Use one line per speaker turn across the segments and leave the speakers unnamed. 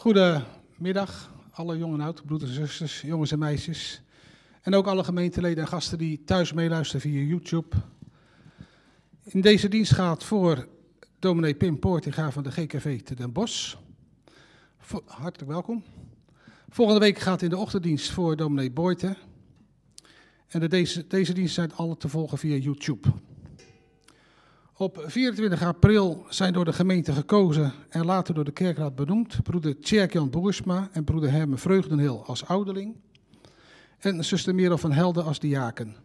Goedemiddag, alle jongen en oud, broeders en zusters, jongens en meisjes. En ook alle gemeenteleden en gasten die thuis meeluisteren via YouTube. In deze dienst gaat voor dominee Pim Poortinga van de GKV te Den Bosch. Hartelijk welkom. Volgende week gaat in de ochtenddienst voor dominee Boyte. En de, deze, deze dienst zijn alle te volgen via YouTube. Op 24 april zijn door de gemeente gekozen en later door de kerkraad benoemd broeder Tjerk-Jan Boersma en broeder Herme Vreugdenhil als ouderling en zuster Merel van Helden als diaken.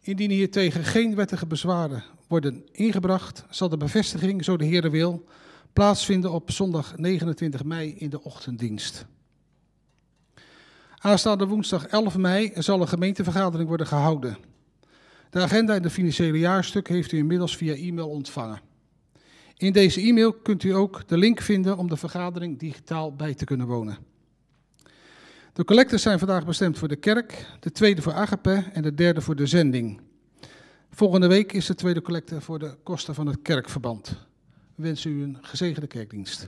Indien hiertegen geen wettige bezwaren worden ingebracht, zal de bevestiging, zo de Heer wil, plaatsvinden op zondag 29 mei in de ochtenddienst. Aanstaande woensdag 11 mei zal een gemeentevergadering worden gehouden. De agenda en de financiële jaarstuk heeft u inmiddels via e-mail ontvangen. In deze e-mail kunt u ook de link vinden om de vergadering digitaal bij te kunnen wonen. De collecten zijn vandaag bestemd voor de kerk, de tweede voor Agape en de derde voor de zending. Volgende week is de tweede collecte voor de kosten van het kerkverband. We wensen u een gezegende kerkdienst.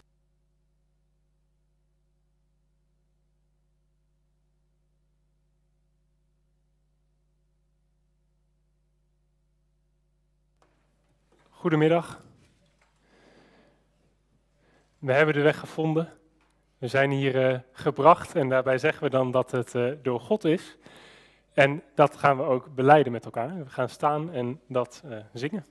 Goedemiddag. We hebben de weg gevonden. We zijn hier eh, gebracht en daarbij zeggen we dan dat het eh, door God is. En dat gaan we ook beleiden met elkaar. We gaan staan en dat eh, zingen.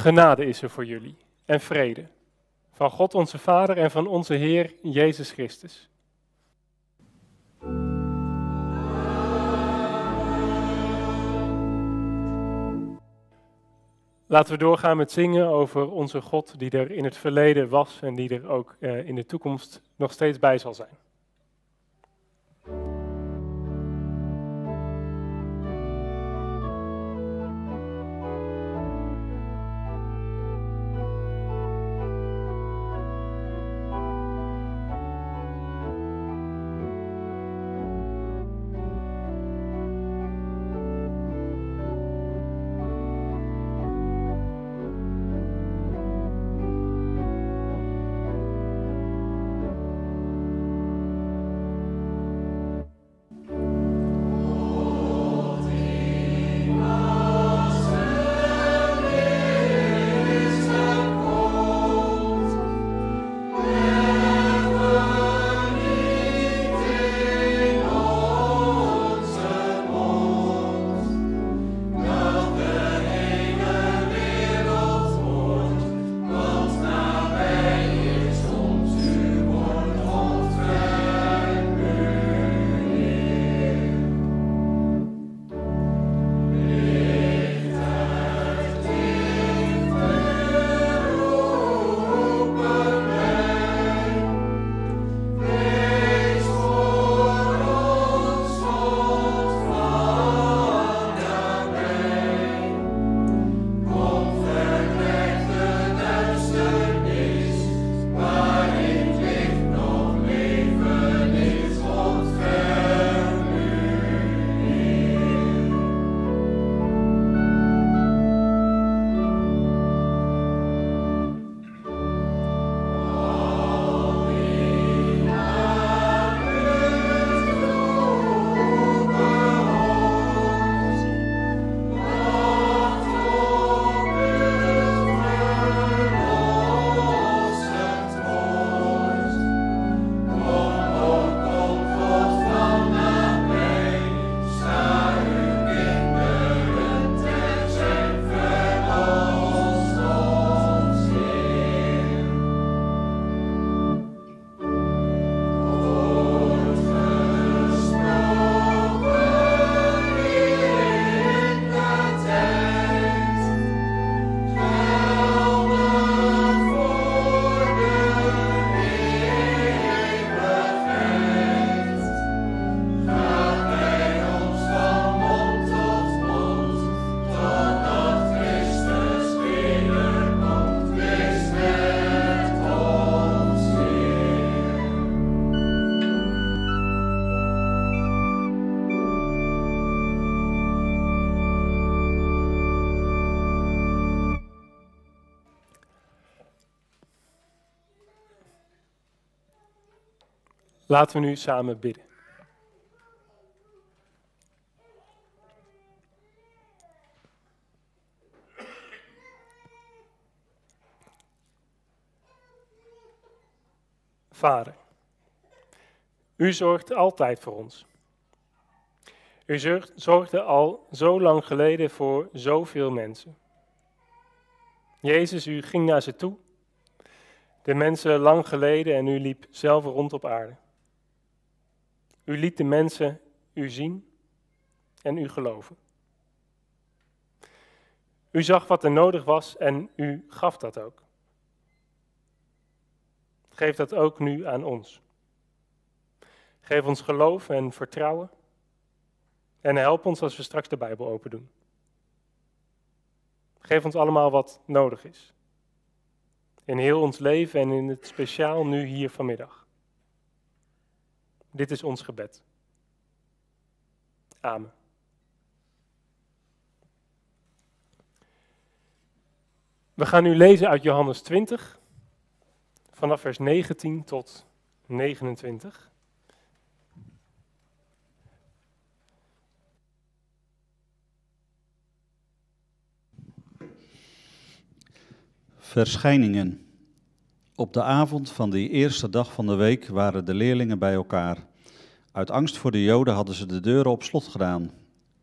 Genade is er voor jullie en vrede. Van God onze Vader en van onze Heer Jezus Christus. Laten we doorgaan met zingen over onze God die er in het verleden was en die er ook eh, in de toekomst nog steeds bij zal zijn. Laten we nu samen bidden. Vader, u zorgt altijd voor ons. U zorgde al zo lang geleden voor zoveel mensen. Jezus, u ging naar ze toe, de mensen lang geleden, en u liep zelf rond op aarde. U liet de mensen u zien en u geloven. U zag wat er nodig was en u gaf dat ook. Geef dat ook nu aan ons. Geef ons geloof en vertrouwen. En help ons als we straks de Bijbel open doen. Geef ons allemaal wat nodig is. In heel ons leven en in het speciaal nu hier vanmiddag. Dit is ons gebed. Amen. We gaan nu lezen uit Johannes 20, vanaf vers 19 tot 29.
Verschijningen. Op de avond van die eerste dag van de week waren de leerlingen bij elkaar. Uit angst voor de Joden hadden ze de deuren op slot gedaan.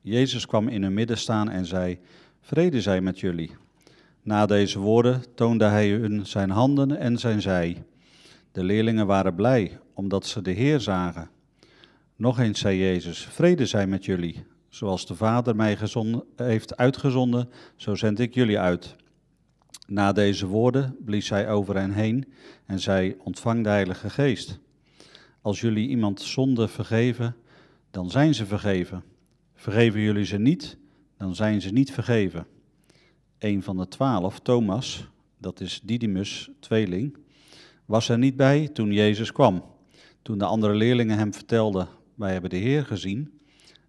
Jezus kwam in hun midden staan en zei: Vrede zij met jullie. Na deze woorden toonde hij hun zijn handen en zijn zij. De leerlingen waren blij omdat ze de Heer zagen. Nog eens zei Jezus: Vrede zij met jullie. Zoals de Vader mij heeft uitgezonden, zo zend ik jullie uit. Na deze woorden blies hij over hen heen en zei: Ontvang de Heilige Geest. Als jullie iemand zonde vergeven, dan zijn ze vergeven. Vergeven jullie ze niet, dan zijn ze niet vergeven. Een van de twaalf, Thomas, dat is Didymus, tweeling, was er niet bij toen Jezus kwam. Toen de andere leerlingen hem vertelden: Wij hebben de Heer gezien,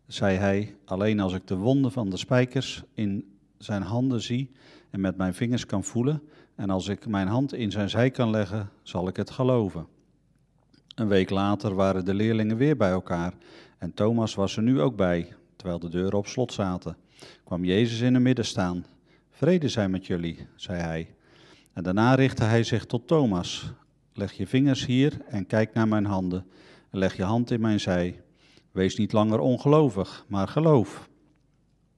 zei hij: Alleen als ik de wonden van de spijkers in zijn handen zie en met mijn vingers kan voelen, en als ik mijn hand in zijn zij kan leggen, zal ik het geloven. Een week later waren de leerlingen weer bij elkaar en Thomas was er nu ook bij. Terwijl de deuren op slot zaten, kwam Jezus in het midden staan. Vrede zij met jullie, zei hij. En daarna richtte hij zich tot Thomas. Leg je vingers hier en kijk naar mijn handen. En leg je hand in mijn zij. Wees niet langer ongelovig, maar geloof.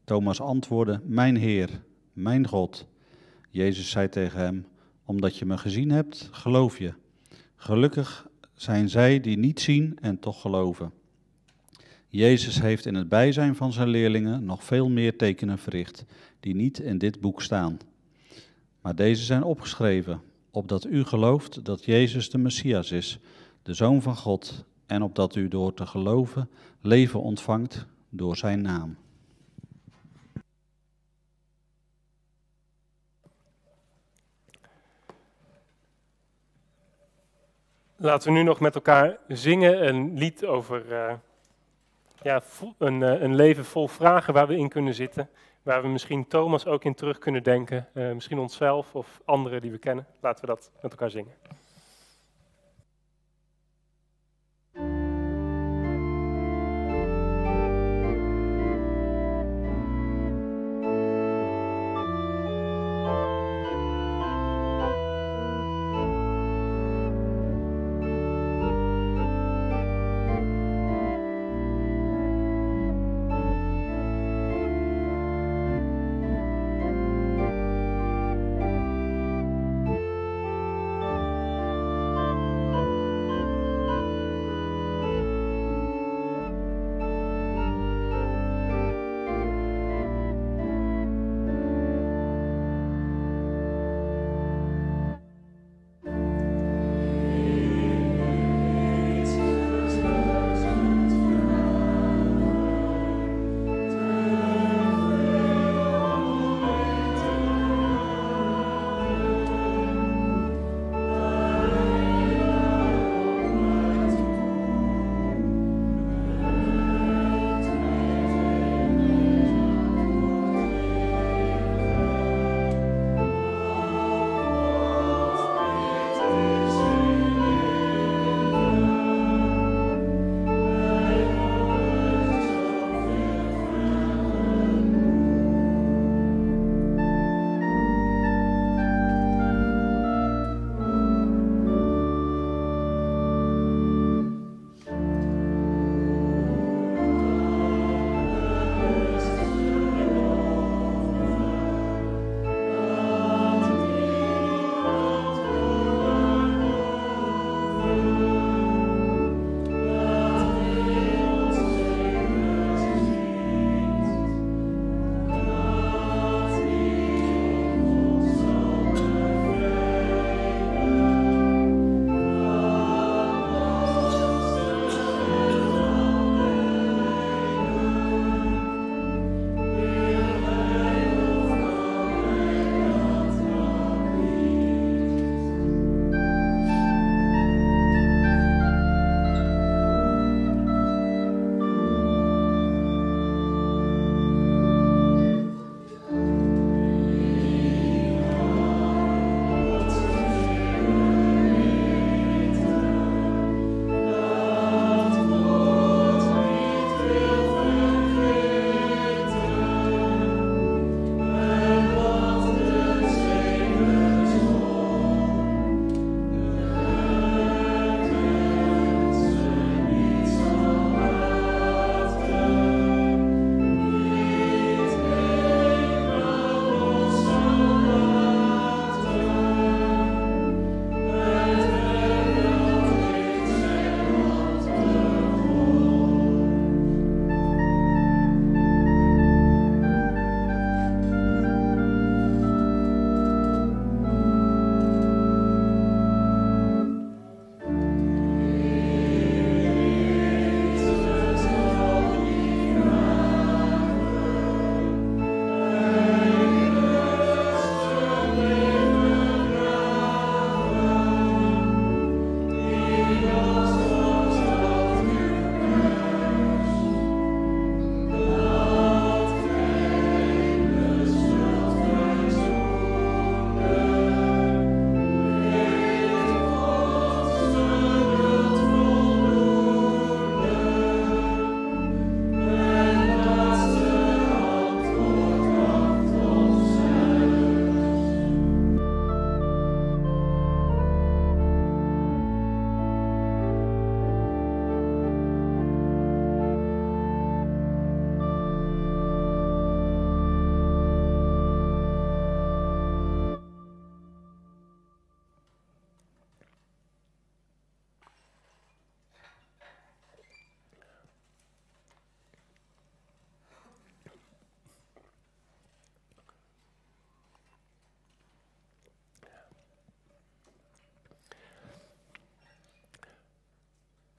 Thomas antwoordde: Mijn Heer mijn God. Jezus zei tegen hem, omdat je me gezien hebt, geloof je. Gelukkig zijn zij die niet zien en toch geloven. Jezus heeft in het bijzijn van zijn leerlingen nog veel meer tekenen verricht, die niet in dit boek staan. Maar deze zijn opgeschreven, opdat u gelooft dat Jezus de Messias is, de Zoon van God, en opdat u door te geloven leven ontvangt door zijn naam.
Laten we nu nog met elkaar zingen een lied over uh, ja, een, uh, een, leven vol vragen waar we in kunnen zitten. Waar we misschien Thomas ook in terug kunnen denken. Uh, misschien onszelf of anderen die we kennen. Laten we dat met elkaar zingen.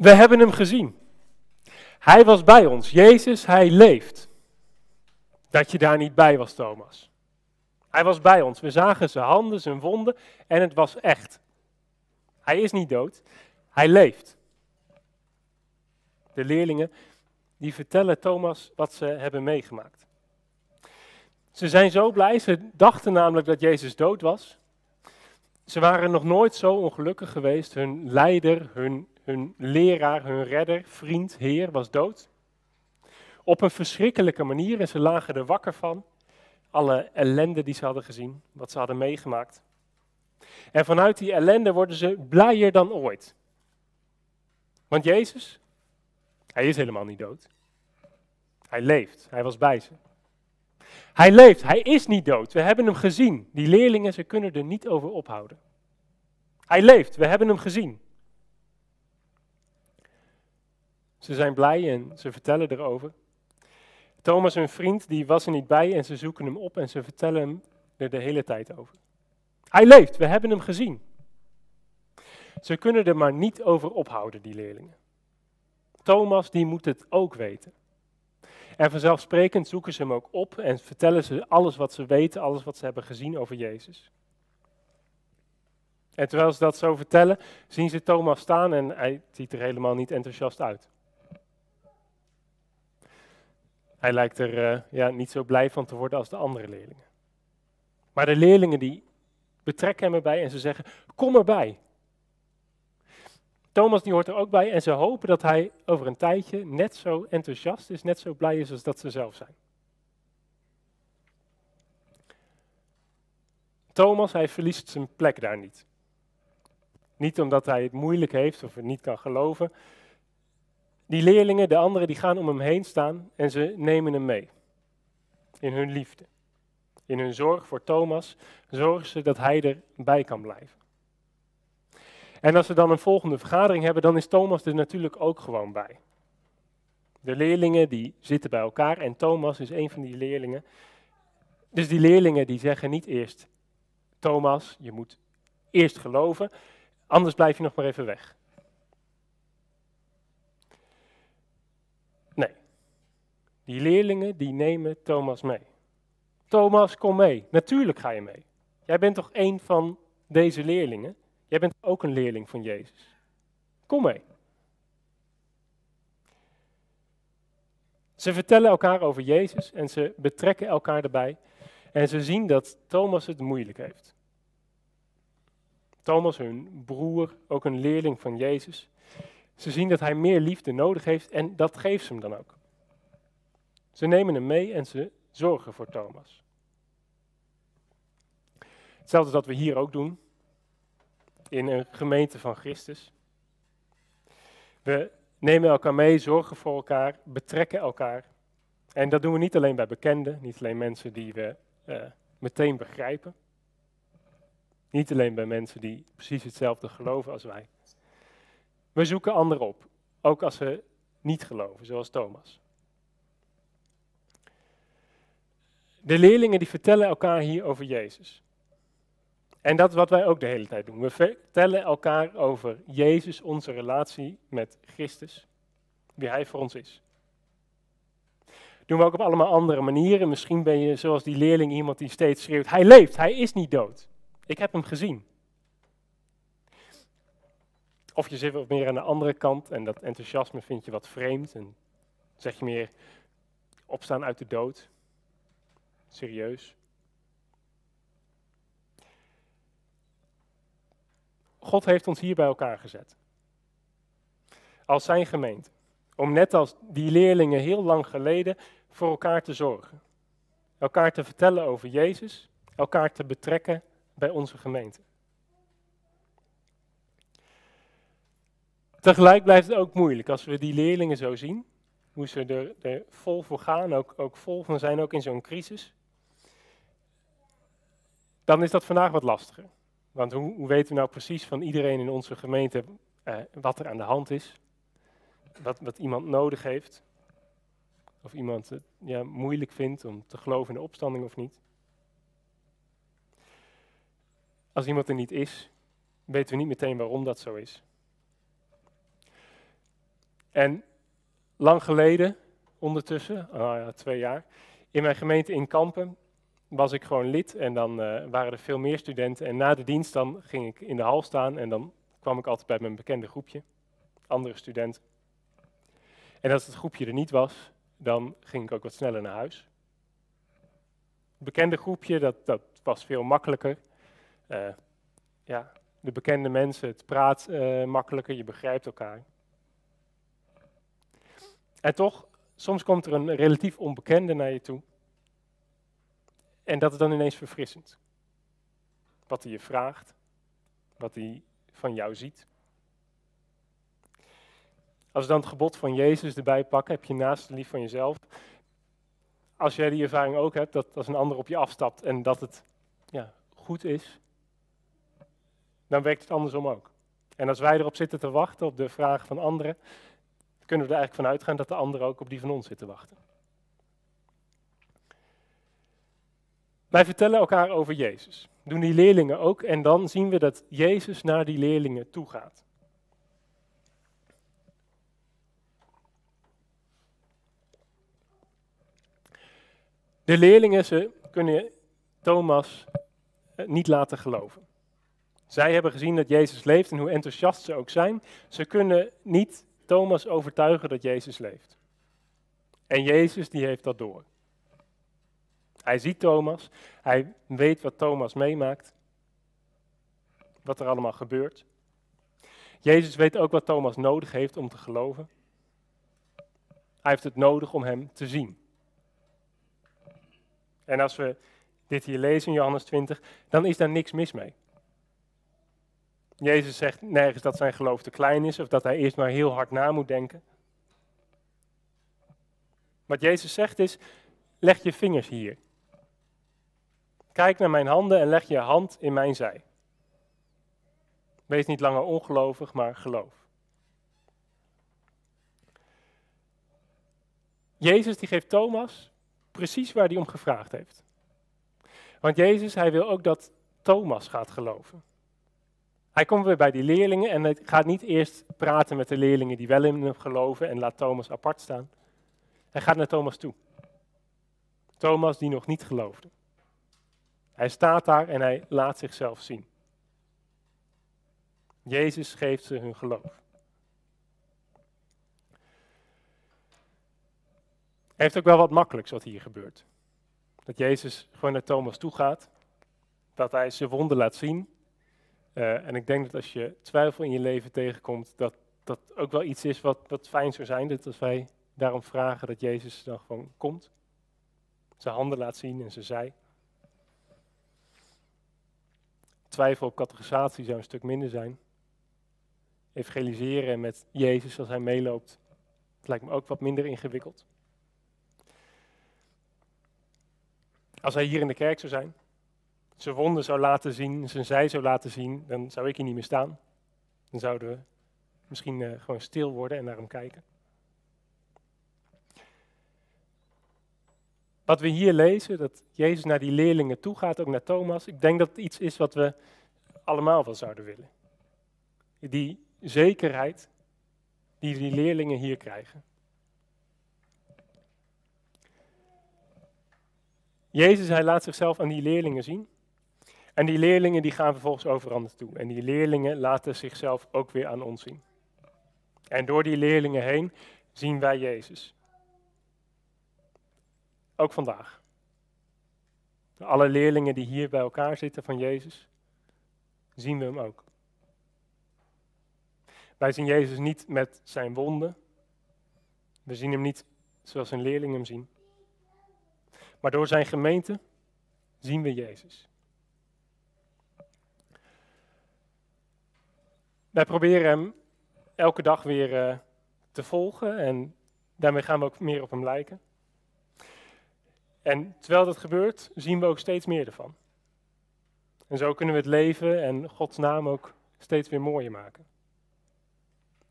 We hebben hem gezien. Hij was bij ons. Jezus, hij leeft. Dat je daar niet bij was, Thomas. Hij was bij ons. We zagen zijn handen, zijn wonden en het was echt. Hij is niet dood. Hij leeft. De leerlingen die vertellen Thomas wat ze hebben meegemaakt. Ze zijn zo blij, ze dachten namelijk dat Jezus dood was. Ze waren nog nooit zo ongelukkig geweest. Hun leider, hun, hun leraar, hun redder, vriend, heer was dood. Op een verschrikkelijke manier en ze lagen er wakker van. Alle ellende die ze hadden gezien, wat ze hadden meegemaakt. En vanuit die ellende worden ze blijer dan ooit. Want Jezus, hij is helemaal niet dood. Hij leeft, hij was bij ze. Hij leeft, hij is niet dood. We hebben hem gezien. Die leerlingen, ze kunnen er niet over ophouden. Hij leeft, we hebben hem gezien. Ze zijn blij en ze vertellen erover. Thomas, hun vriend, die was er niet bij en ze zoeken hem op en ze vertellen hem er de hele tijd over. Hij leeft, we hebben hem gezien. Ze kunnen er maar niet over ophouden, die leerlingen. Thomas, die moet het ook weten. En vanzelfsprekend zoeken ze hem ook op en vertellen ze alles wat ze weten, alles wat ze hebben gezien over Jezus. En terwijl ze dat zo vertellen, zien ze Thomas staan en hij ziet er helemaal niet enthousiast uit. Hij lijkt er uh, ja, niet zo blij van te worden als de andere leerlingen. Maar de leerlingen die betrekken hem erbij en ze zeggen, kom erbij. Thomas die hoort er ook bij en ze hopen dat hij over een tijdje net zo enthousiast is, net zo blij is als dat ze zelf zijn. Thomas, hij verliest zijn plek daar niet. Niet omdat hij het moeilijk heeft of het niet kan geloven. Die leerlingen, de anderen, die gaan om hem heen staan en ze nemen hem mee. In hun liefde. In hun zorg voor Thomas zorgen ze dat hij erbij kan blijven. En als we dan een volgende vergadering hebben, dan is Thomas er natuurlijk ook gewoon bij. De leerlingen die zitten bij elkaar en Thomas is een van die leerlingen. Dus die leerlingen die zeggen niet eerst, Thomas, je moet eerst geloven, anders blijf je nog maar even weg. Nee, die leerlingen die nemen Thomas mee. Thomas, kom mee. Natuurlijk ga je mee. Jij bent toch een van deze leerlingen? Jij bent ook een leerling van Jezus. Kom mee. Ze vertellen elkaar over Jezus en ze betrekken elkaar erbij. En ze zien dat Thomas het moeilijk heeft. Thomas, hun broer, ook een leerling van Jezus. Ze zien dat hij meer liefde nodig heeft en dat geeft ze hem dan ook. Ze nemen hem mee en ze zorgen voor Thomas. Hetzelfde dat we hier ook doen in een gemeente van Christus. We nemen elkaar mee, zorgen voor elkaar, betrekken elkaar. En dat doen we niet alleen bij bekenden, niet alleen mensen die we uh, meteen begrijpen. Niet alleen bij mensen die precies hetzelfde geloven als wij. We zoeken anderen op, ook als ze niet geloven, zoals Thomas. De leerlingen die vertellen elkaar hier over Jezus. En dat is wat wij ook de hele tijd doen. We vertellen elkaar over Jezus, onze relatie met Christus, wie Hij voor ons is. Doen we ook op allemaal andere manieren. Misschien ben je zoals die leerling iemand die steeds schreeuwt, Hij leeft, Hij is niet dood. Ik heb Hem gezien. Of je zit wat meer aan de andere kant en dat enthousiasme vind je wat vreemd en zeg je meer opstaan uit de dood. Serieus. God heeft ons hier bij elkaar gezet. Als zijn gemeente. Om net als die leerlingen heel lang geleden voor elkaar te zorgen. Elkaar te vertellen over Jezus. Elkaar te betrekken bij onze gemeente. Tegelijk blijft het ook moeilijk als we die leerlingen zo zien. Hoe ze er, vol voor gaan, ook, ook vol van zijn, ook in zo'n crisis. Dan is dat vandaag wat lastiger. Want hoe, hoe, weten we nou precies van iedereen in onze gemeente eh, wat er aan de hand is? Wat, wat iemand nodig heeft? Of iemand het ja, moeilijk vindt om te geloven in de opstanding of niet? Als iemand er niet is, weten we niet meteen waarom dat zo is. En lang geleden, ondertussen, ja, twee jaar, in mijn gemeente in Kampen was ik gewoon lid en dan eh, waren er veel meer studenten. En na de dienst dan ging ik in de hal staan en dan kwam ik altijd bij mijn bekende groepje, andere studenten. En als het groepje er niet was, dan ging ik ook wat sneller naar huis. Bekende groepje, dat, dat was veel makkelijker. Uh, ja, de bekende mensen, het praat uh, makkelijker, je begrijpt elkaar. En toch, soms komt er een relatief onbekende naar je toe. En dat is dan ineens verfrissend. Wat hij je vraagt, wat hij van jou ziet. Als we dan het gebod van Jezus erbij pakken, heb je naast lief van jezelf. Als jij die ervaring ook hebt, dat als een ander op je afstapt en dat het ja, goed is, dan werkt het andersom ook. En als wij erop zitten te wachten op de vragen van anderen, kunnen we er eigenlijk van uitgaan dat de anderen ook op die van ons zitten wachten. Wij vertellen elkaar over Jezus. Doen die leerlingen ook en dan zien we dat Jezus naar die leerlingen toe gaat. De leerlingen, ze kunnen Thomas eh, niet laten geloven. Zij hebben gezien dat Jezus leeft en hoe enthousiast ze ook zijn, ze kunnen niet Thomas overtuigen dat Jezus leeft. En Jezus die heeft dat door. Hij ziet Thomas, hij weet wat Thomas meemaakt, wat er allemaal gebeurt. Jezus weet ook wat Thomas nodig heeft om te geloven. Hij heeft het nodig om hem te zien. En als we dit hier lezen in Johannes 20, dan is daar niks mis mee. Jezus zegt nergens dat zijn geloof te klein is of dat hij eerst maar heel hard na moet denken. Wat Jezus zegt is, leg je vingers hier. Kijk naar mijn handen en leg je hand in mijn zij. Wees niet langer ongelovig, maar geloof. Jezus die geeft Thomas precies waar hij om gevraagd heeft. Want Jezus, hij wil ook dat Thomas gaat geloven. Hij komt weer bij die leerlingen en hij gaat niet eerst praten met de leerlingen die wel in hem geloven en laat Thomas apart staan. Hij gaat naar Thomas toe. Thomas die nog niet geloofde. Hij staat daar en hij laat zichzelf zien. Jezus geeft ze hun geloof. Hij heeft ook wel wat makkelijks wat hier gebeurt. Dat Jezus gewoon naar Thomas toe gaat, dat hij zijn wonden laat zien. Uh, en ik denk dat als je twijfel in je leven tegenkomt, dat dat ook wel iets is wat, wat fijn zou zijn. Dat als wij daarom vragen dat Jezus dan gewoon komt, zijn handen laat zien en ze zij twijfel op categorisatie zou een stuk minder zijn. Evangeliseren met Jezus als hij meeloopt, het lijkt me ook wat minder ingewikkeld. Als hij hier in de kerk zou zijn, zijn wonden zou laten zien, zijn zij zou laten zien, dan zou ik hier niet meer staan. Dan zouden we misschien uh, gewoon stil worden en naar hem kijken. Wat we hier lezen, dat Jezus naar die leerlingen toe gaat, ook naar Thomas, ik denk dat het iets is wat we allemaal wel zouden willen. Die zekerheid die die leerlingen hier krijgen. Jezus, hij laat zichzelf aan die leerlingen zien. En die leerlingen die gaan vervolgens overal naartoe. En die leerlingen laten zichzelf ook weer aan ons zien. En door die leerlingen heen zien wij Jezus. Ook vandaag. Alle leerlingen die hier bij elkaar zitten van Jezus, zien we hem ook. Wij zien Jezus niet met zijn wonden. We zien hem niet zoals zijn leerlingen hem zien. Maar door zijn gemeente zien we Jezus. Wij proberen hem elke dag weer uh, te volgen en daarmee gaan we ook meer op hem lijken. En terwijl dat gebeurt, zien we ook steeds meer ervan. En zo kunnen we het leven en Gods naam ook steeds weer mooier maken.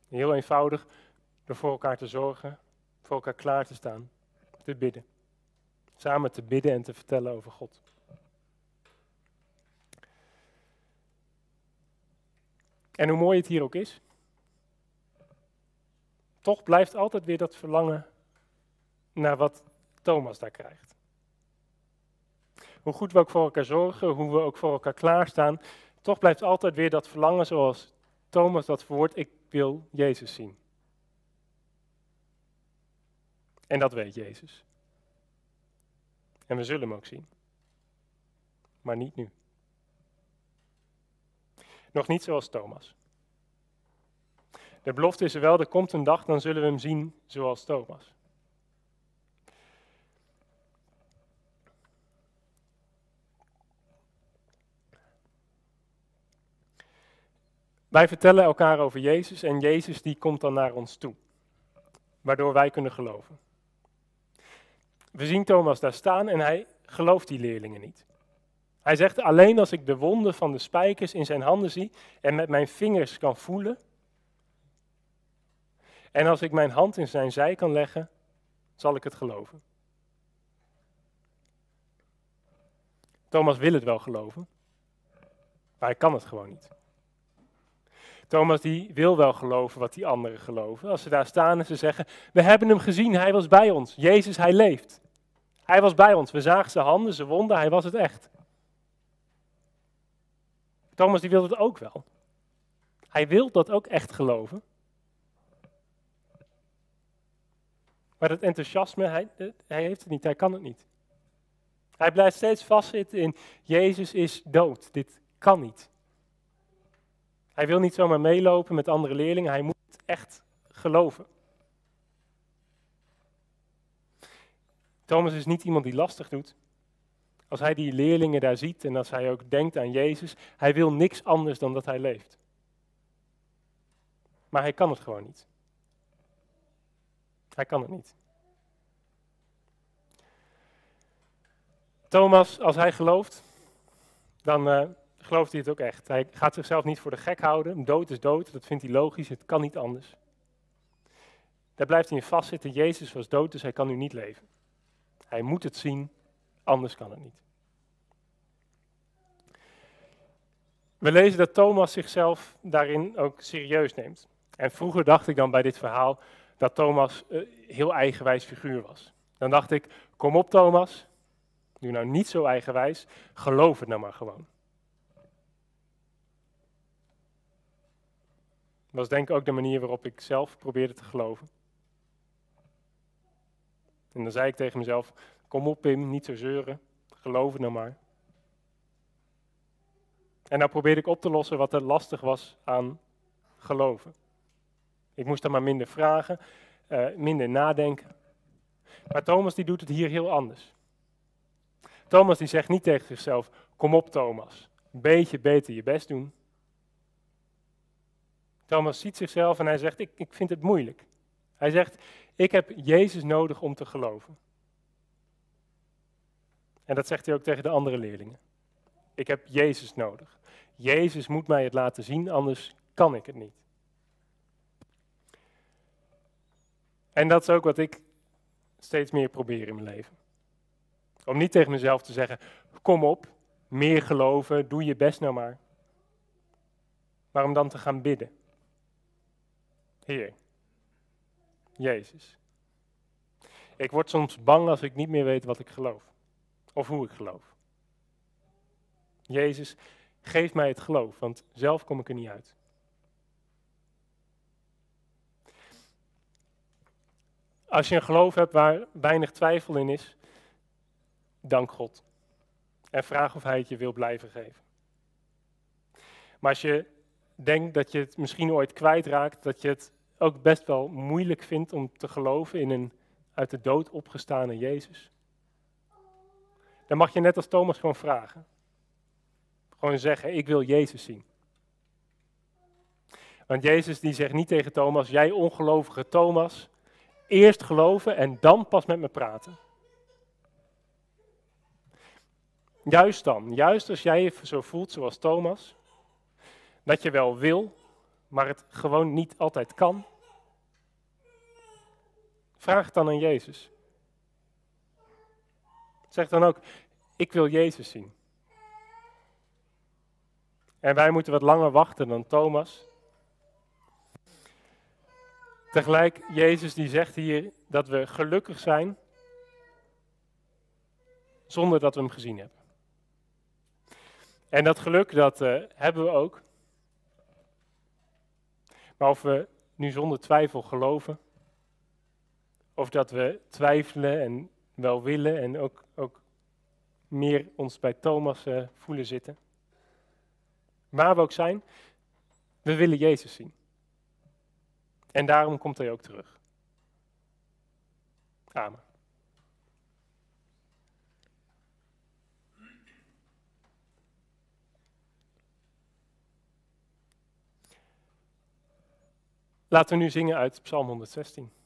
Heel eenvoudig, door voor elkaar te zorgen, voor elkaar klaar te staan, te bidden. Samen te bidden en te vertellen over God. En hoe mooi het hier ook is. Toch blijft altijd weer dat verlangen naar wat Thomas daar krijgt. Hoe goed we ook voor elkaar zorgen, hoe we ook voor elkaar klaarstaan, toch blijft altijd weer dat verlangen zoals Thomas dat verwoordt, ik wil Jezus zien. En dat weet Jezus. En we zullen hem ook zien. Maar niet nu. Nog niet zoals Thomas. De belofte is er wel, er komt een dag, dan zullen we hem zien zoals Thomas. Wij vertellen elkaar over Jezus en Jezus die komt dan naar ons toe, waardoor wij kunnen geloven. We zien Thomas daar staan en hij gelooft die leerlingen niet. Hij zegt alleen als ik de wonden van de spijkers in zijn handen zie en met mijn vingers kan voelen, en als ik mijn hand in zijn zij kan leggen, zal ik het geloven. Thomas wil het wel geloven, maar hij kan het gewoon niet. Thomas die wil wel geloven wat die anderen geloven. Als ze daar staan en ze zeggen, we hebben hem gezien, hij was bij ons. Jezus, hij leeft. Hij was bij ons. We zagen zijn handen, zijn wonden, hij was het echt. Thomas die wil het ook wel. Hij wil dat ook echt geloven. Maar dat enthousiasme, hij, hij heeft het niet, hij kan het niet. Hij blijft steeds vastzitten in Jezus is dood. Dit kan niet. Hij wil niet zomaar meelopen met andere leerlingen, hij moet echt geloven. Thomas is niet iemand die lastig doet. Als hij die leerlingen daar ziet en als hij ook denkt aan Jezus, hij wil niks anders dan dat hij leeft. Maar hij kan het gewoon niet. Hij kan het niet. Thomas, als hij gelooft, dan uh, gelooft hij het ook echt. Hij gaat zichzelf niet voor de gek houden. Dood is dood, dat vindt hij logisch, het kan niet anders. Daar blijft hij in vastzitten. Jezus was dood, dus hij kan nu niet leven. Hij moet het zien, anders kan het niet. We lezen dat Thomas zichzelf daarin ook serieus neemt. En vroeger dacht ik dan bij dit verhaal dat Thomas een heel eigenwijs figuur was. Dan dacht ik, kom op Thomas, doe nou niet zo eigenwijs, geloof het nou maar gewoon. Was denk ik ook de manier waarop ik zelf probeerde te geloven. En dan zei ik tegen mezelf, kom op Pim, niet zo zeuren, geloof nou maar. En dan probeerde ik op te lossen wat er lastig was aan geloven. Ik moest dan maar minder vragen, uh, minder nadenken. Maar Thomas die doet het hier heel anders. Thomas die zegt niet tegen zichzelf, kom op Thomas, een beetje beter je best doen. Thomas ziet zichzelf en hij zegt, ik, ik vind het moeilijk. Hij zegt, ik heb Jezus nodig om te geloven. En dat zegt hij ook tegen de andere leerlingen. Ik heb Jezus nodig. Jezus moet mij het laten zien, anders kan ik het niet. En dat is ook wat ik steeds meer probeer in mijn leven. Om niet tegen mezelf te zeggen, kom op, meer geloven, doe je best nou maar. Maar om dan te gaan bidden. Heer, Jezus. Ik word soms bang als ik niet meer weet wat ik geloof. Of hoe ik geloof. Jezus, geef mij het geloof, want zelf kom ik er niet uit. Als je een geloof hebt waar weinig twijfel in is, dank God. En vraag of Hij het je wil blijven geven. Maar als je denkt dat je het misschien ooit kwijtraakt, dat je het ook best wel moeilijk vindt om te geloven in een uit de dood opgestane Jezus, dan mag je net als Thomas gewoon vragen. Gewoon zeggen, ik wil Jezus zien. Want Jezus die zegt niet tegen Thomas, jij ongelovige Thomas, eerst geloven en dan pas met me praten. Juist dan, juist als jij je zo voelt zoals Thomas, dat je wel wil, maar het gewoon niet altijd kan, vraag het dan aan Jezus. Zeg dan ook, ik wil Jezus zien. En wij moeten wat langer wachten dan Thomas. Tegelijk, Jezus die zegt hier dat we gelukkig zijn zonder dat we hem gezien hebben. En dat geluk, dat uh, hebben we ook. Maar of we nu zonder twijfel geloven, of dat we twijfelen en wel willen en ook, ook meer ons bij Thomas uh, voelen zitten. Waar we ook zijn, we willen Jezus zien. En daarom komt hij ook terug. Amen. Laten we nu zingen uit Psalm 116.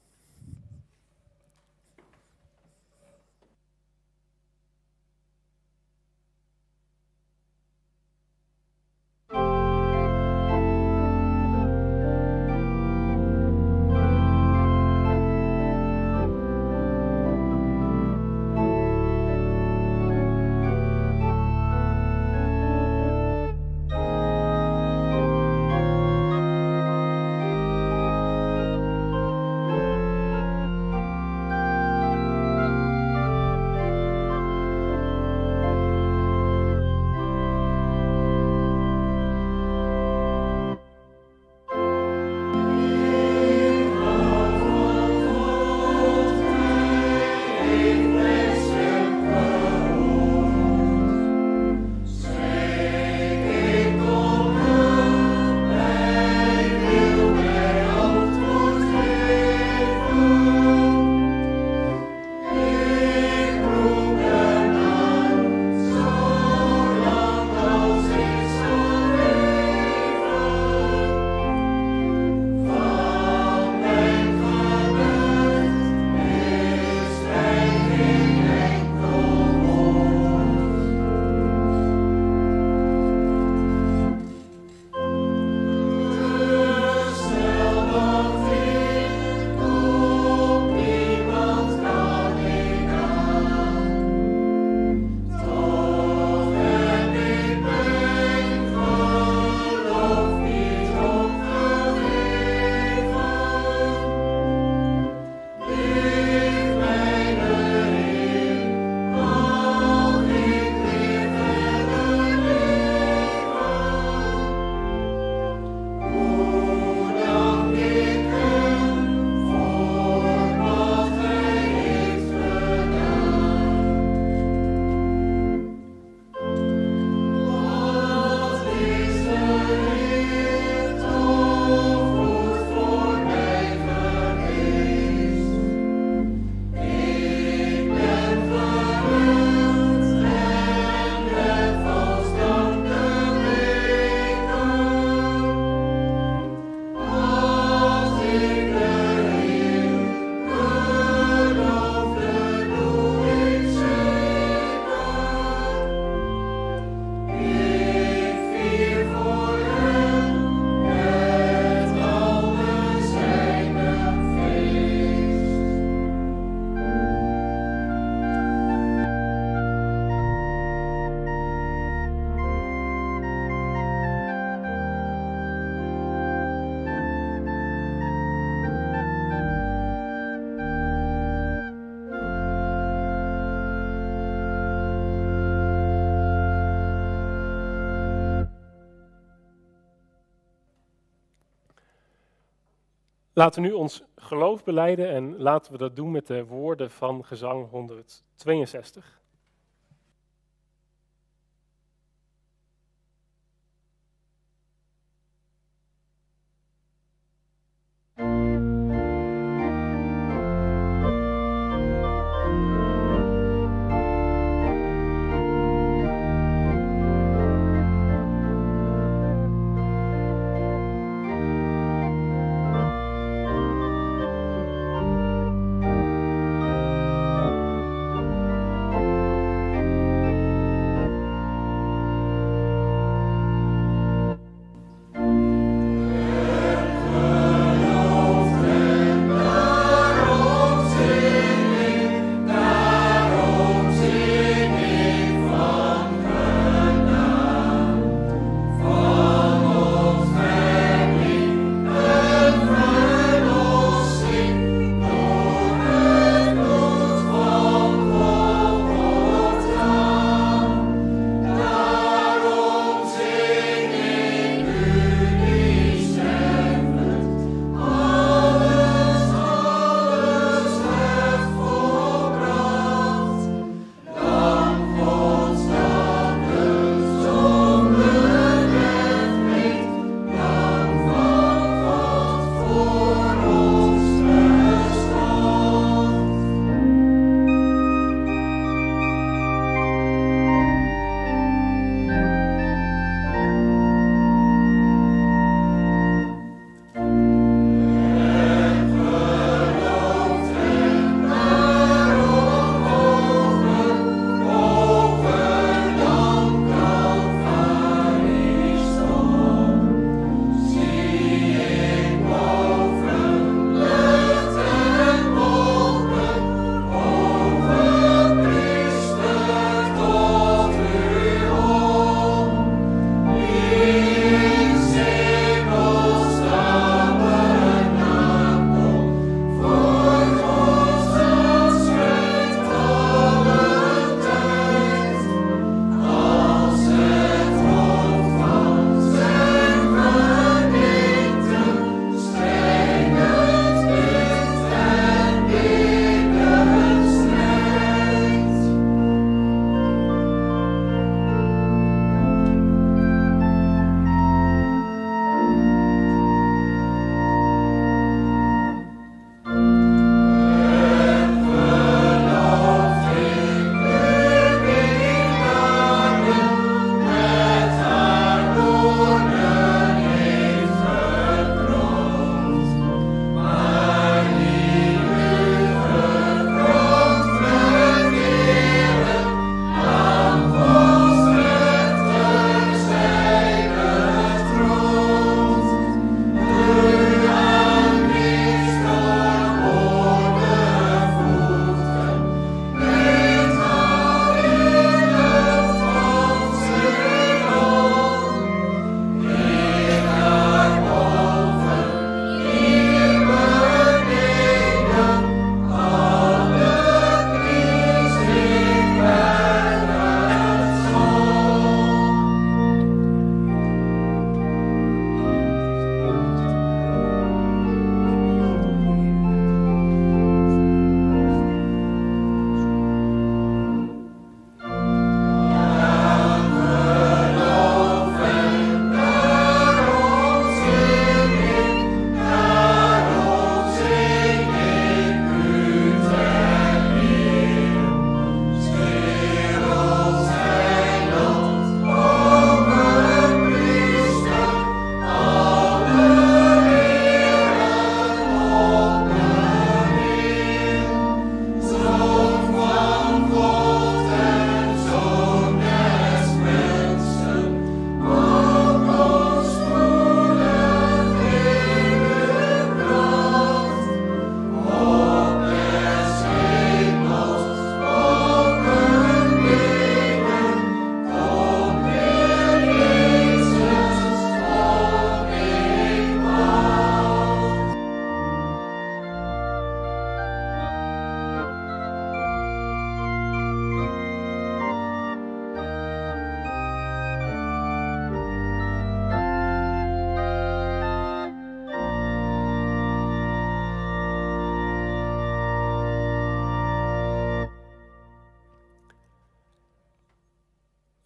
Laten we nu ons geloof beleiden en laten we dat doen met de woorden van gezang 162.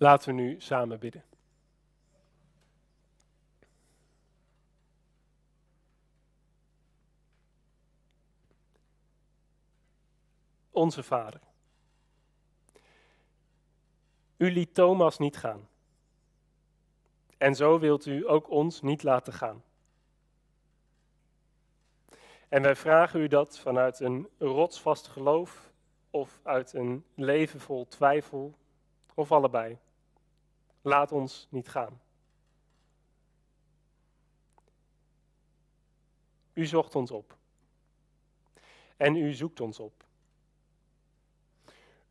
Laten we nu samen bidden. Onze Vader. U liet Thomas niet gaan. En zo wilt u ook ons niet laten gaan. En wij vragen u dat vanuit een rotsvast geloof of uit een leven vol twijfel of allebei. Laat ons niet gaan. U zocht ons op. En u zoekt ons op.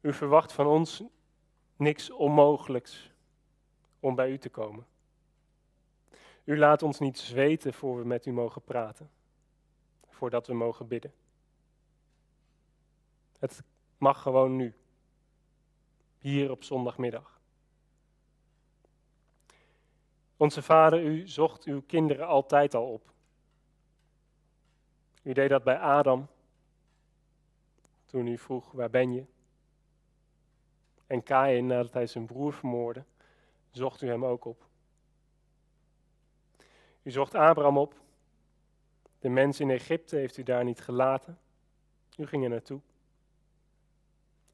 U verwacht van ons niks onmogelijks om bij u te komen. U laat ons niet zweten voor we met u mogen praten, voordat we mogen bidden. Het mag gewoon nu, hier op zondagmiddag. Onze Vader, u zocht uw kinderen altijd al op. U deed dat bij Adam, toen u vroeg, waar ben je? En Kain, nadat hij zijn broer vermoordde, zocht u hem ook op. U zocht Abraham op. De mensen in Egypte heeft u daar niet gelaten. U ging er naartoe.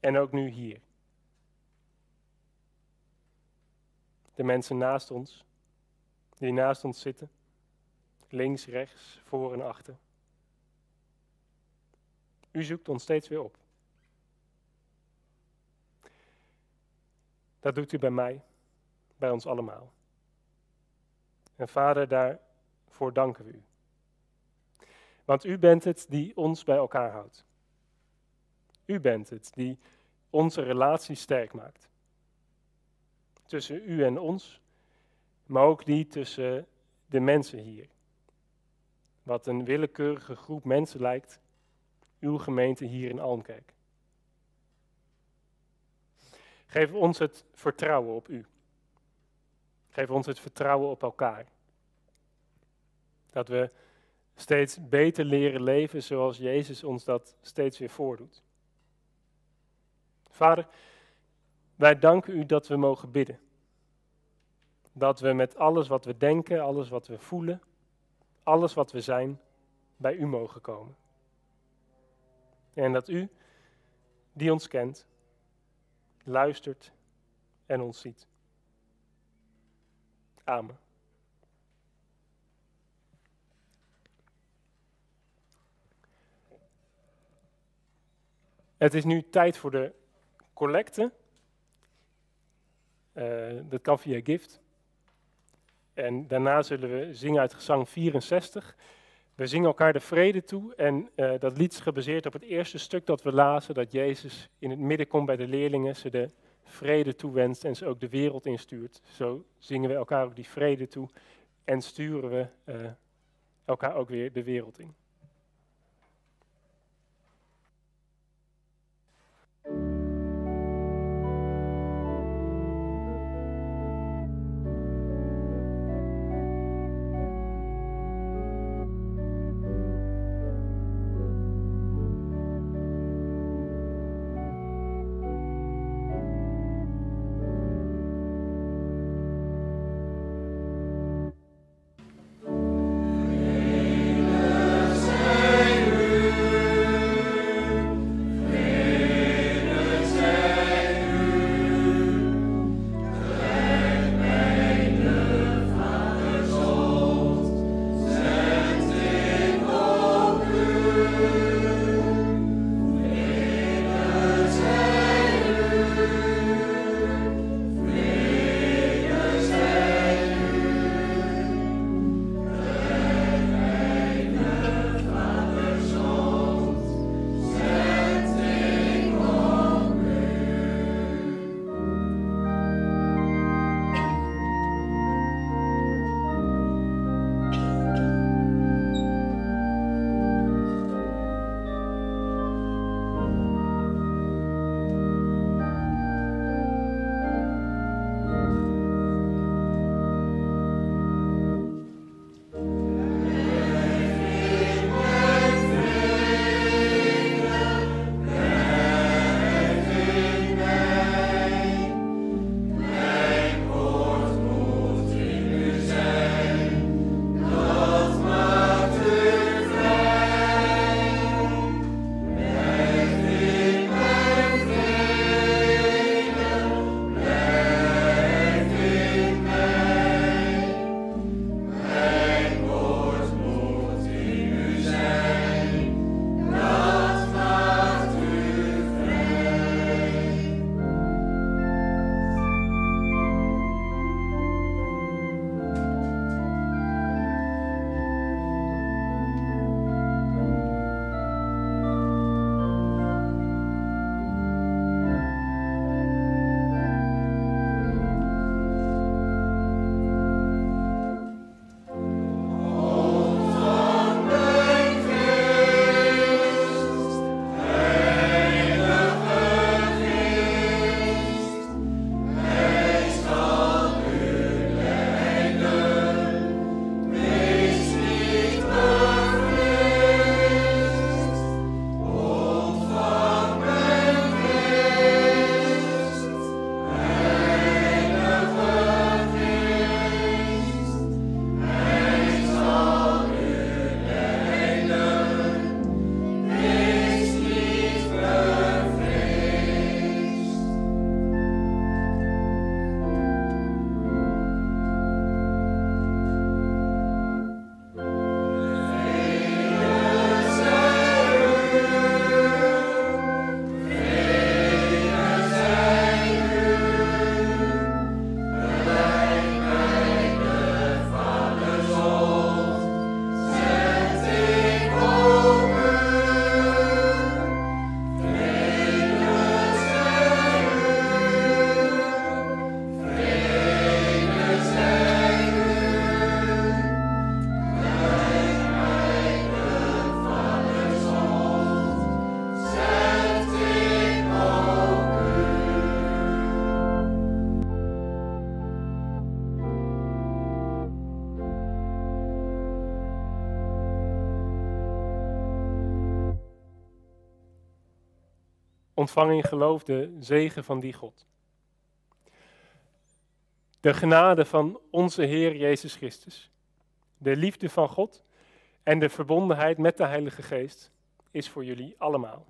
En ook nu hier. De mensen naast ons, die naast ons zitten, links, rechts, voor en achter. U zoekt ons steeds weer op. Dat doet u bij mij, bij ons allemaal. En Vader, daarvoor danken we u. Want u bent het die ons bij elkaar houdt. U bent het die onze relatie sterk maakt. Tussen u en ons, maar ook die tussen de mensen hier. Wat een willekeurige groep mensen lijkt, uw gemeente hier in Almkerk. Geef ons het vertrouwen op u. Geef ons het vertrouwen op elkaar. Dat we steeds beter leren leven zoals Jezus ons dat steeds weer voordoet. Vader, wij danken u dat we mogen bidden. Dat we met alles wat we denken, alles wat we voelen, alles wat we zijn, bij u mogen komen. En dat u, die ons kent, luistert en ons ziet. Amen. Het is nu tijd voor de collecte. Uh, dat kan via gift. En daarna zullen we zingen uit gezang 64. We zingen elkaar de vrede toe en uh, dat lied is gebaseerd op het eerste stuk dat we lazen, dat Jezus in het midden komt bij de leerlingen, ze de vrede toewenst en ze ook de wereld instuurt. Zo zingen we elkaar ook die vrede toe en sturen we uh, elkaar ook weer de wereld in. Ontvang in geloof de zegen van die God. De genade van onze Heer Jezus Christus, de liefde van God en de verbondenheid met de Heilige Geest is voor jullie allemaal.